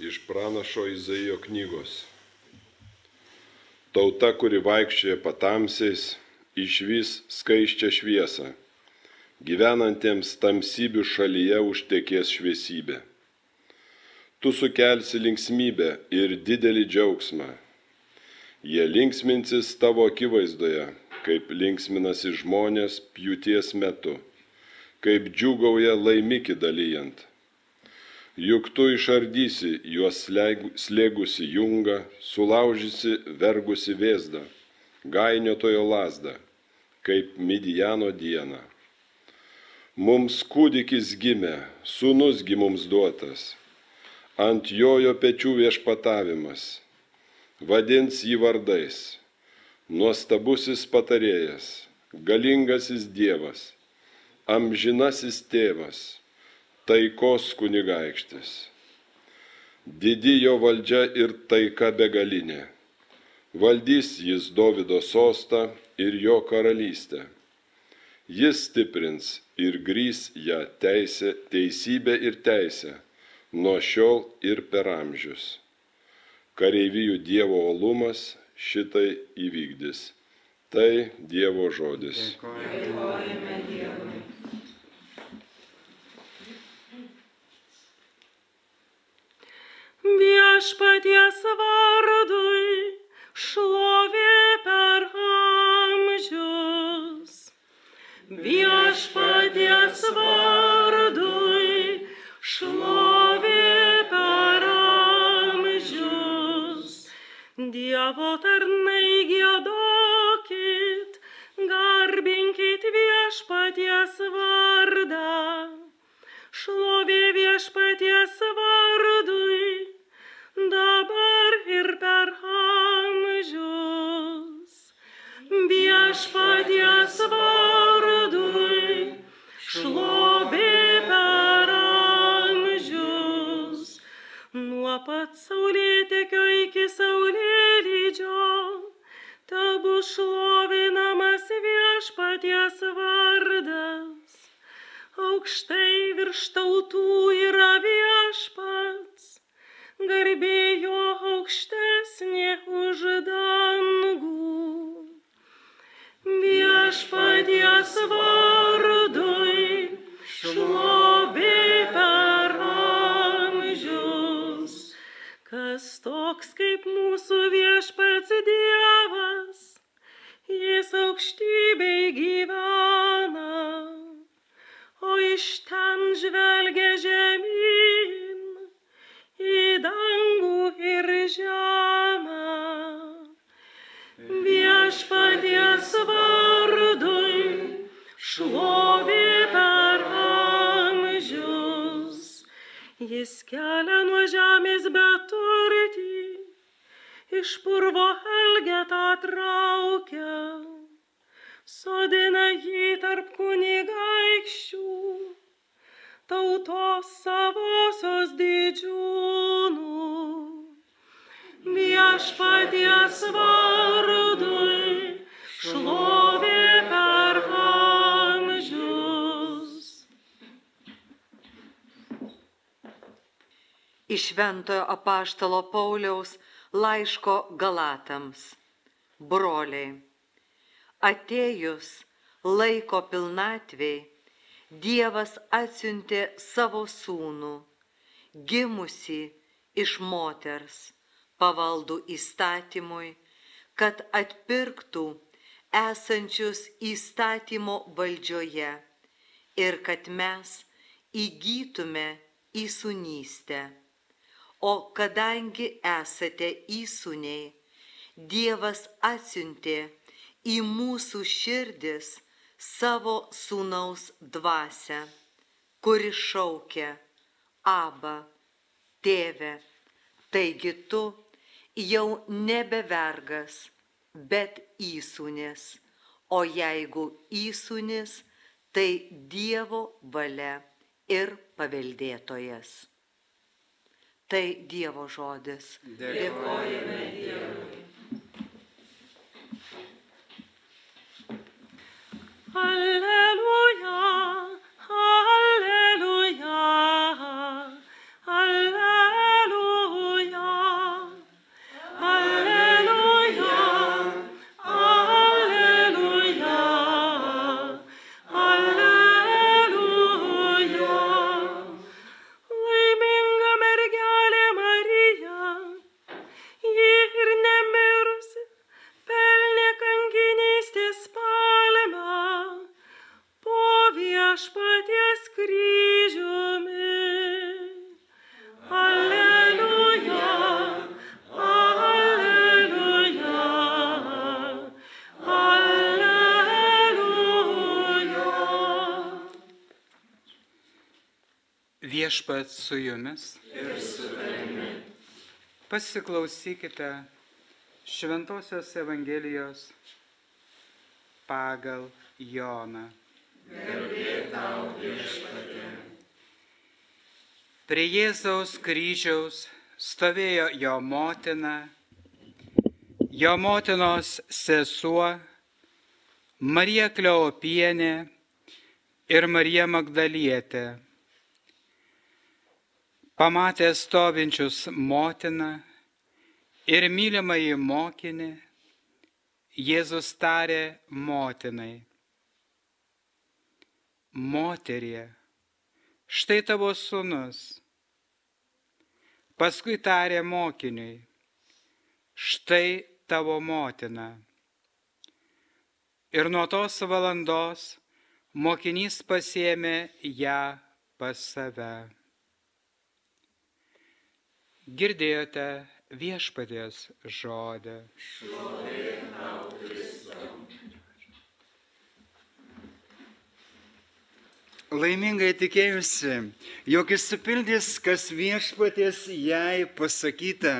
iš pranašo Izaijo knygos. Tauta, kuri vaikščioja patamsiais, išvys skaiščią šviesą. Gyvenantiems tamsybių šalyje užtekės šviesybė. Tu sukelsi linksmybę ir didelį džiaugsmą. Jie linksminsis tavo akivaizdoje, kaip linksminasi žmonės pjūties metu, kaip džiugauja laimikį dalyjant juk tu išardysi juos slėgusi jungą, sulaužysi vergusi vėzdą, gainiotojo lasdą, kaip Midijano dieną. Mums kūdikis gimė, sunusgi mums duotas, ant jojo pečių viešpatavimas, vadins jį vardais, nuostabusis patarėjas, galingasis Dievas, amžinasis tėvas taikos kunigaikštis. Didi jo valdžia ir taika begalinė. Valdys jis Davido sostą ir jo karalystę. Jis stiprins ir grys ją teisė, teisybė ir teisė, nuo šiol ir per amžius. Kareivijų Dievo olumas šitai įvykdys. Tai Dievo žodis. Dėkojame Dievui. Viešpaties vardui šlovė Viešpaties vardui šlovė per amžius. Nuo pat saulėtekio iki saulėlydžio tabu šlovinamas viešpaties vardas. Aukštai virš tautų yra viešpats garbė jo aukštesnė už dangų. Viešpaties vardui šlovė per amžius, kas toks kaip mūsų viešpats Dievas, jis aukštybei gyvena, o iš ten žvelgia žemyn į dangų ir žemę. Viešpaties Jis kelia nuo žemės beturtį, iš purvo elgetą traukia, sodina jį tarp kunigaikščių tautos savosios didžiūnų. Viešpaties vardui šlovė Iš Ventojo apaštalo Pauliaus laiško Galatams. Broliai, atėjus laiko pilnatvėjai, Dievas atsiuntė savo sūnų, gimusi iš moters, pavaldų įstatymui, kad atpirktų esančius įstatymo valdžioje ir kad mes įgytume įsunystę. O kadangi esate įsūniai, Dievas atsiuntė į mūsų širdis savo sūnaus dvasę, kuri šaukia Aba, tėve, taigi tu jau nebe vergas, bet įsūnis, o jeigu įsūnis, tai Dievo valia ir paveldėtojas. Tai Dievo žodis. Dėkojame Dievui. Alleluia, Viešpat su jumis. Ir su tavimi. Pasiklausykite Šventojios Evangelijos pagal Joną. Prie Jėzaus kryžiaus stovėjo jo motina, jo motinos sesuo, Marija Kleopienė ir Marija Magdalietė. Pamatė stovinčius motiną ir mylimąjį mokinį, Jėzus tarė motinai. Moterie, štai tavo sunus. Paskui tarė mokiniui, štai tavo motina. Ir nuo tos valandos mokinys pasėmė ją pas save. Girdėjote viešpaties žodį. Laimingai tikėjusi, jog išsipildys, kas viešpaties jai pasakyta.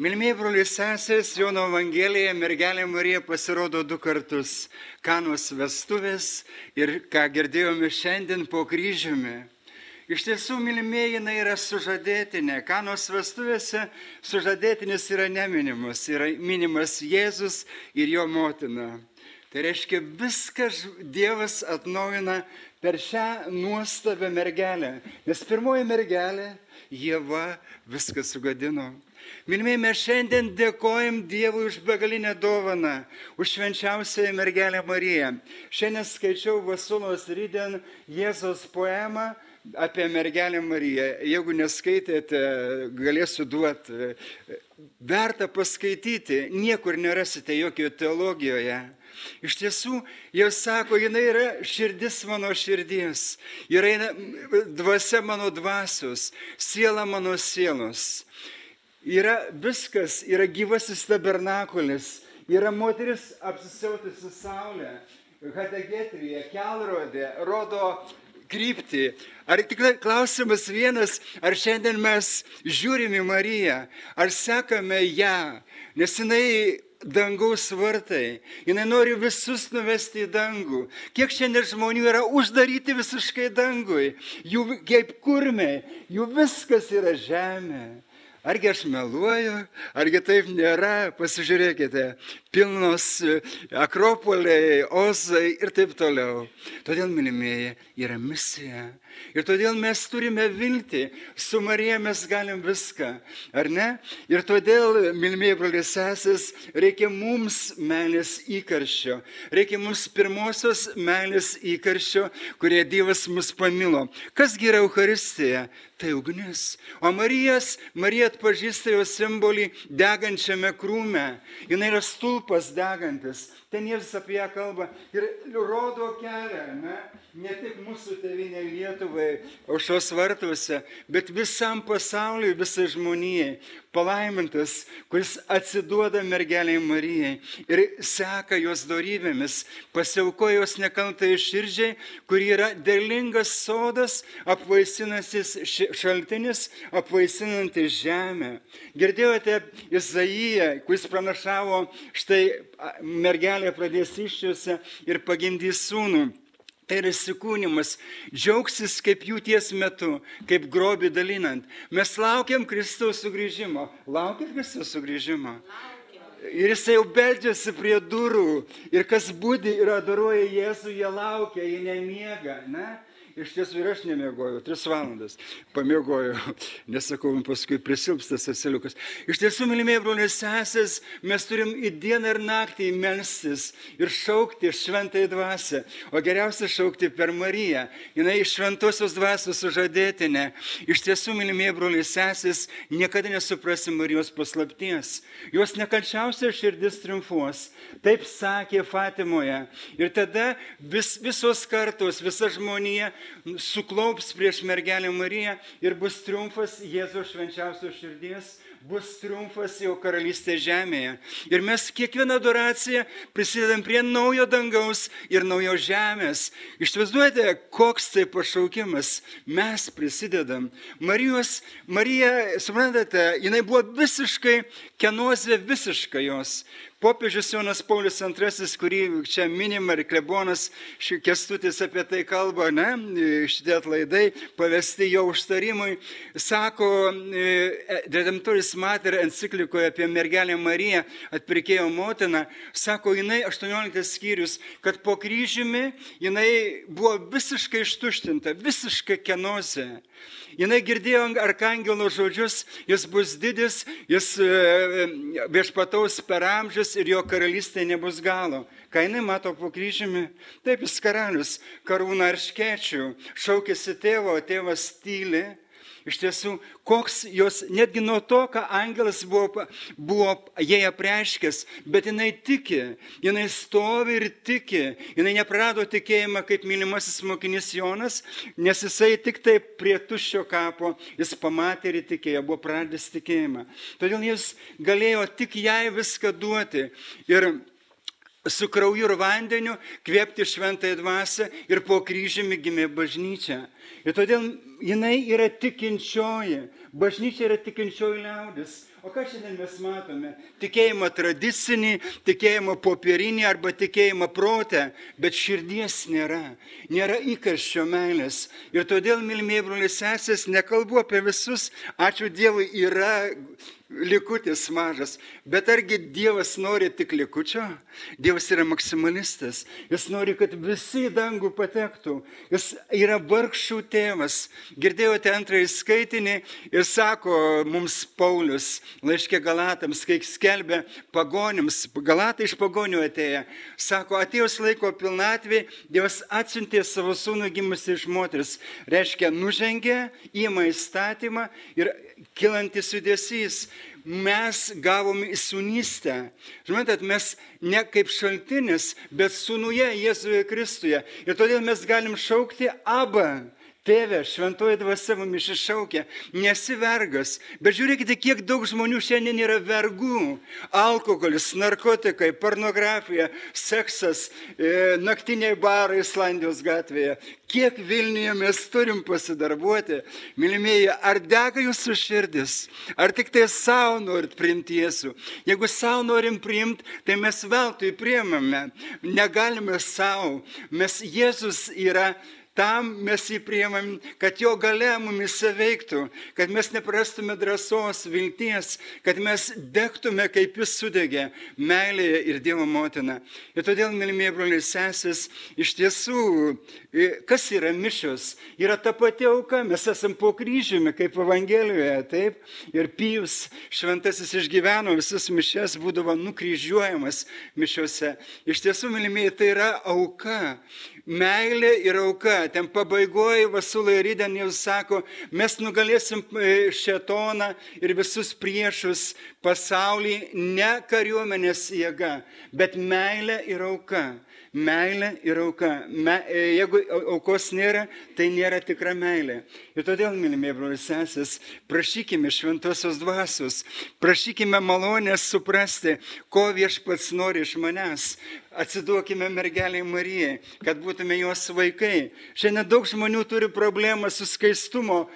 Milmėjai brolius sesės, Jono Evangelija mergelė Marija pasirodo du kartus - kanos vestuvės ir ką girdėjome šiandien po kryžiumi. Iš tiesų, mylimieji, jinai yra sužadėtinė. Kanos vestuvėse sužadėtinis yra neminimas, yra minimas Jėzus ir jo motina. Tai reiškia, viską Dievas atnaujina per šią nuostabią mergelę. Nes pirmoji mergelė, Jėva, viską sugadino. Mylimieji, mes šiandien dėkojam Dievui už begalinę dovaną, už švenčiausiąją mergelę Mariją. Šiandien skaičiau Vasulos Rydien Jėzos poemą apie mergelę Mariją. Jeigu neskaitėte, galėsiu duoti. Verta paskaityti, niekur nerasite jokio teologijoje. Iš tiesų, jau sako, jinai yra širdis mano širdies, yra dvasia mano dvasios, siela mano sielos. Yra viskas, yra gyvasis tabernakulis, yra moteris apsisiautusi saulę, hadegetrija, kelrodė, rodo kryptį. Ar tik klausimas vienas, ar šiandien mes žiūrime Mariją, ar sekame ją, nes jinai dangaus vartai, jinai nori visus nuvesti į dangų. Kiek šiandien žmonių yra uždaryti visiškai dangui, jų kaip kurmiai, jų viskas yra žemė. Argi aš meluoju, argi taip nėra, pasižiūrėkite, pilnos akropoliai, ozai ir taip toliau. Todėl, mylimieji, yra misija. Ir todėl mes turime viltį, su Marija mes galim viską, ar ne? Ir todėl, mylimieji broliai sesės, reikia mums meilės įkarščio, reikia mums pirmosios meilės įkarščio, kurie Dievas mus pamilo. Kasgi yra Euharistija? Tai ugnis. O Marijas, Marija atpažįsta jo simbolį degančiame krūme. Jis yra stulpas degantis. Ten Jėzus apie ją kalba ir rodo kelią, ne, ne tik mūsų tevinė Lietuvai, aušos vartuose, bet visam pasauliui, visai žmonijai. Palaimintas, kuris atsiduoda mergeliai Marijai ir seka jos darybėmis, pasiaukoja jos nekaltai širdžiai, kur yra derlingas sodas, apvaisinasis šaltinis, apvaisinantis žemę. Girdėjote Izaiją, kuris pranašavo, štai mergelė pradės iššiuose ir pagimdys sūnų. Tai yra įsikūnimas, džiaugsis kaip jų ties metu, kaip grobį dalinant. Mes laukiam Kristaus sugrįžimo. Laukiam Kristaus sugrįžimo. Ir jis jau beldžiasi prie durų. Ir kas būdi ir adoruoja Jėzų, jie laukia, jie nemiega. Ne? Iš tiesų ir aš nemiegojau, tris valandas pamiegojau, nesakau, paskui prisilpstas asiliukas. Iš tiesų, mylimieji broliai sesės, mes turim į dieną ir naktį melstis ir šaukti šventai dvasę, o geriausia šaukti per Mariją. Jis šventosios dvasios sužadėtinė. Iš tiesų, mylimieji broliai sesės, niekada nesuprasi Marijos paslapties. Jos nekalčiausia širdis triumfuos. Taip sakė Fatimoje. Ir tada vis, visos kartos, visa žmonija suklaups prieš mergelę Mariją ir bus triumfas Jėzaus švenčiausios širdies bus triumfas jo karalystė žemėje. Ir mes kiekvieną adoraciją prisidedam prie naujo dangaus ir naujo žemės. Išvaizduojate, koks tai pašaukimas. Mes prisidedam. Marijos, Marija, suprantate, jinai buvo visiškai, kenozė visiškai jos. Popiežius Jonas Paulius II, kurį čia minima ir klebonas Kestutis apie tai kalba, ne, šitie atlaidai pavesti jo užtarimui, sako, e, Redemptoris Mater enciklikoje apie mergelę Mariją, atpirkėjo motiną, sako, jinai 18 skyrius, kad po kryžiumi jinai buvo visiškai ištuštinta, visiškai kenozė. Jinai girdėjo arkangelo žodžius, jis bus didis, jis e, e, viešpataus per amžius ir jo karalystė nebus galo. Ką jinai mato po kryžiumi? Taip jis karalius, karūna ar škečių, šaukėsi tėvo, tėvas tyli. Iš tiesų, koks jos, netgi nuo to, ką angelas buvo, buvo jai apreiškęs, bet jinai tiki, jinai stovi ir tiki, jinai neprarado tikėjimą kaip mylimasis mokinys Jonas, nes jisai tik tai prie tuščio kapo, jis pamatė ir tikėjo, buvo pradęs tikėjimą. Todėl jis galėjo tik jai viską duoti. Ir su krauju ir vandeniu kvėpti šventąją dvasę ir po kryžiumi gimė bažnyčia. Ir todėl jinai yra tikinčioji. Bažnyčia yra tikinčioji liaudis. O ką šiandien mes matome? Tikėjimą tradicinį, tikėjimą popierinį arba tikėjimą protę, bet širdies nėra. Nėra įkarščio meilės. Ir todėl, mylimieji broliai sesės, nekalbu apie visus, ačiū Dievui, yra likutis mažas. Bet argi Dievas nori tik likučio? Dievas yra maksimalistas. Jis nori, kad visi į dangų patektų. Jis yra vargšų tėvas. Girdėjote antrąjį skaitinį ir sako mums Paulius, laiškė Galatams, kai skelbė pagonims, Galatai iš pagonių atėję, sako, atėjus laiko pilnatvė, Dievas atsiuntė savo sūnų gimusi iš moteris. Reiškia, nužengė, įma įstatymą ir kilantis judesys. Mes gavome įsunystę. Žinote, mes ne kaip šaltinis, bet sunuje Jėzuje Kristuje. Ir todėl mes galim šaukti abą. Tėve, šventoji dvasia mumis iššaukia, nesi vergas. Bet žiūrėkite, kiek daug žmonių šiandien yra vergų. Alkoholis, narkotikai, pornografija, seksas, e, naktiniai barai Islandijos gatvėje. Kiek Vilniuje mes turim pasidarbuoti. Mylimieji, ar dega jūsų širdis? Ar tik tai savo norit priimti Jėzų? Jeigu savo norim priimti, tai mes veltui priemame. Negalime savo. Mes Jėzus yra Tam mes jį priemam, kad jo gale mumise veiktų, kad mes neprastume drąsos, vilties, kad mes degtume, kaip jis sudegė, meilėje ir Dievo motina. Ir todėl, mylimieji broliai sesės, iš tiesų, kas yra mišios? Yra ta pati auka, mes esame po kryžiumi, kaip Evangelijoje, taip? Ir Pijus šventasis išgyveno visas mišes, būdavo nukryžiuojamas mišiuose. Iš tiesų, mylimieji, tai yra auka. Meilė ir auka. Ten pabaigoje Vasulai Ryden jau sako, mes nugalėsim e, šetoną ir visus priešus pasaulį ne kariuomenės jėga, bet meilė ir auka. Meilė ir auka. Me, e, jeigu aukos nėra, tai nėra tikra meilė. Ir todėl, mylimieji broliai sesės, prašykime šventosios dvasios, prašykime malonės suprasti, ko viešpats nori iš manęs. Atsiduokime mergeliai Marijai, kad būtume jos vaikai. Šiandien daug žmonių turi problemą su skaistumo.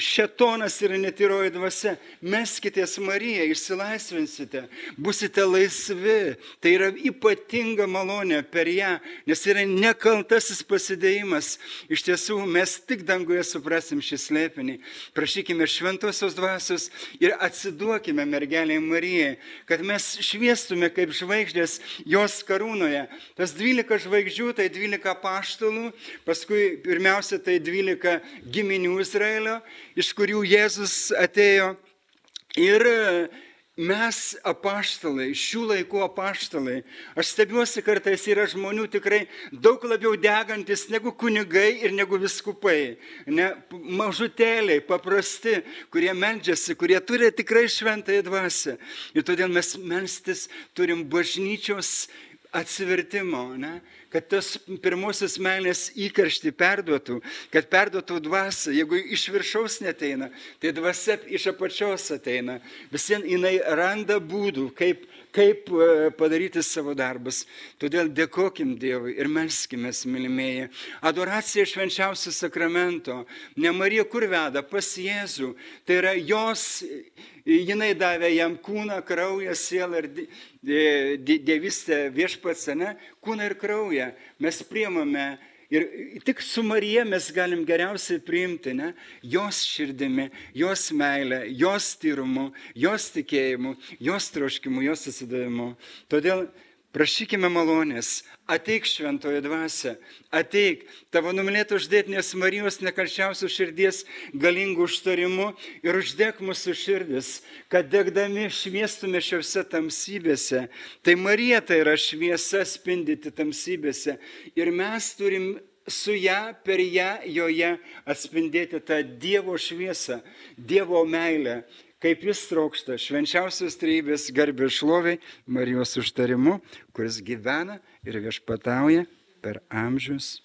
Šetonas yra netyroji dvasia. Meskitės Mariją, išsilaisvinsite, busite laisvi. Tai yra ypatinga malonė per ją, nes yra nekaltasis pasidėjimas. Iš tiesų mes tik danguje suprasim šį slėpinį. Prašykime šventosios dvasios ir atsiduokime mergeliai Marijai, kad mes šviestume kaip žvaigždės jos karų karūnoje. Tas 12 žvaigždžių, tai 12 paštalų, paskui pirmiausia tai 12 giminių Izraelio, iš kurių Jėzus atėjo. Ir mes apaštalai, šių laikų apaštalai, aš stebiuosi kartais yra žmonių tikrai daug labiau degantis negu kunigai ir negu viskupai. Ne, mažutėliai, paprasti, kurie meldžiasi, kurie turi tikrai šventąją dvasę. Ir todėl mes melstis turim bažnyčios atsivertimo, ne? kad tas pirmosios meilės įkaršti perduotų, kad perduotų dvasę. Jeigu iš viršaus neteina, tai dvasia iš apačios ateina. Visien jinai randa būdų, kaip, kaip e, padaryti savo darbus. Todėl dėkokim Dievui ir melskime, mylimieji. Adoracija švenčiausio sakramento. Ne Marija kur veda? Pas Jėzų. Tai yra jos jinai davė jam kūną, kraują, sielą ir dievystę viešpats, ne? Kūną ir kraują. Mes priemame Ir tik su Marija mes galim geriausiai priimti, ne? Jos širdimi, jos meilę, jos tyrumu, jos tikėjimu, jos troškimu, jos atsidavimu. Todėl Prašykime malonės, ateik šventoje dvasia, ateik. Tavo numylėtų uždėtinės Marijos nekalčiausių širdies galingų užtarimu ir uždėk mūsų širdis, kad degdami šviestume šiuose tamsybėse. Tai Marija tai yra šviesa spindyti tamsybėse ir mes turim su ją, per ją, joje atspindėti tą Dievo šviesą, Dievo meilę kaip jis trokšta švenčiausios trybės garbė šloviai Marijos užtarimu, kuris gyvena ir viešpatauja per amžius.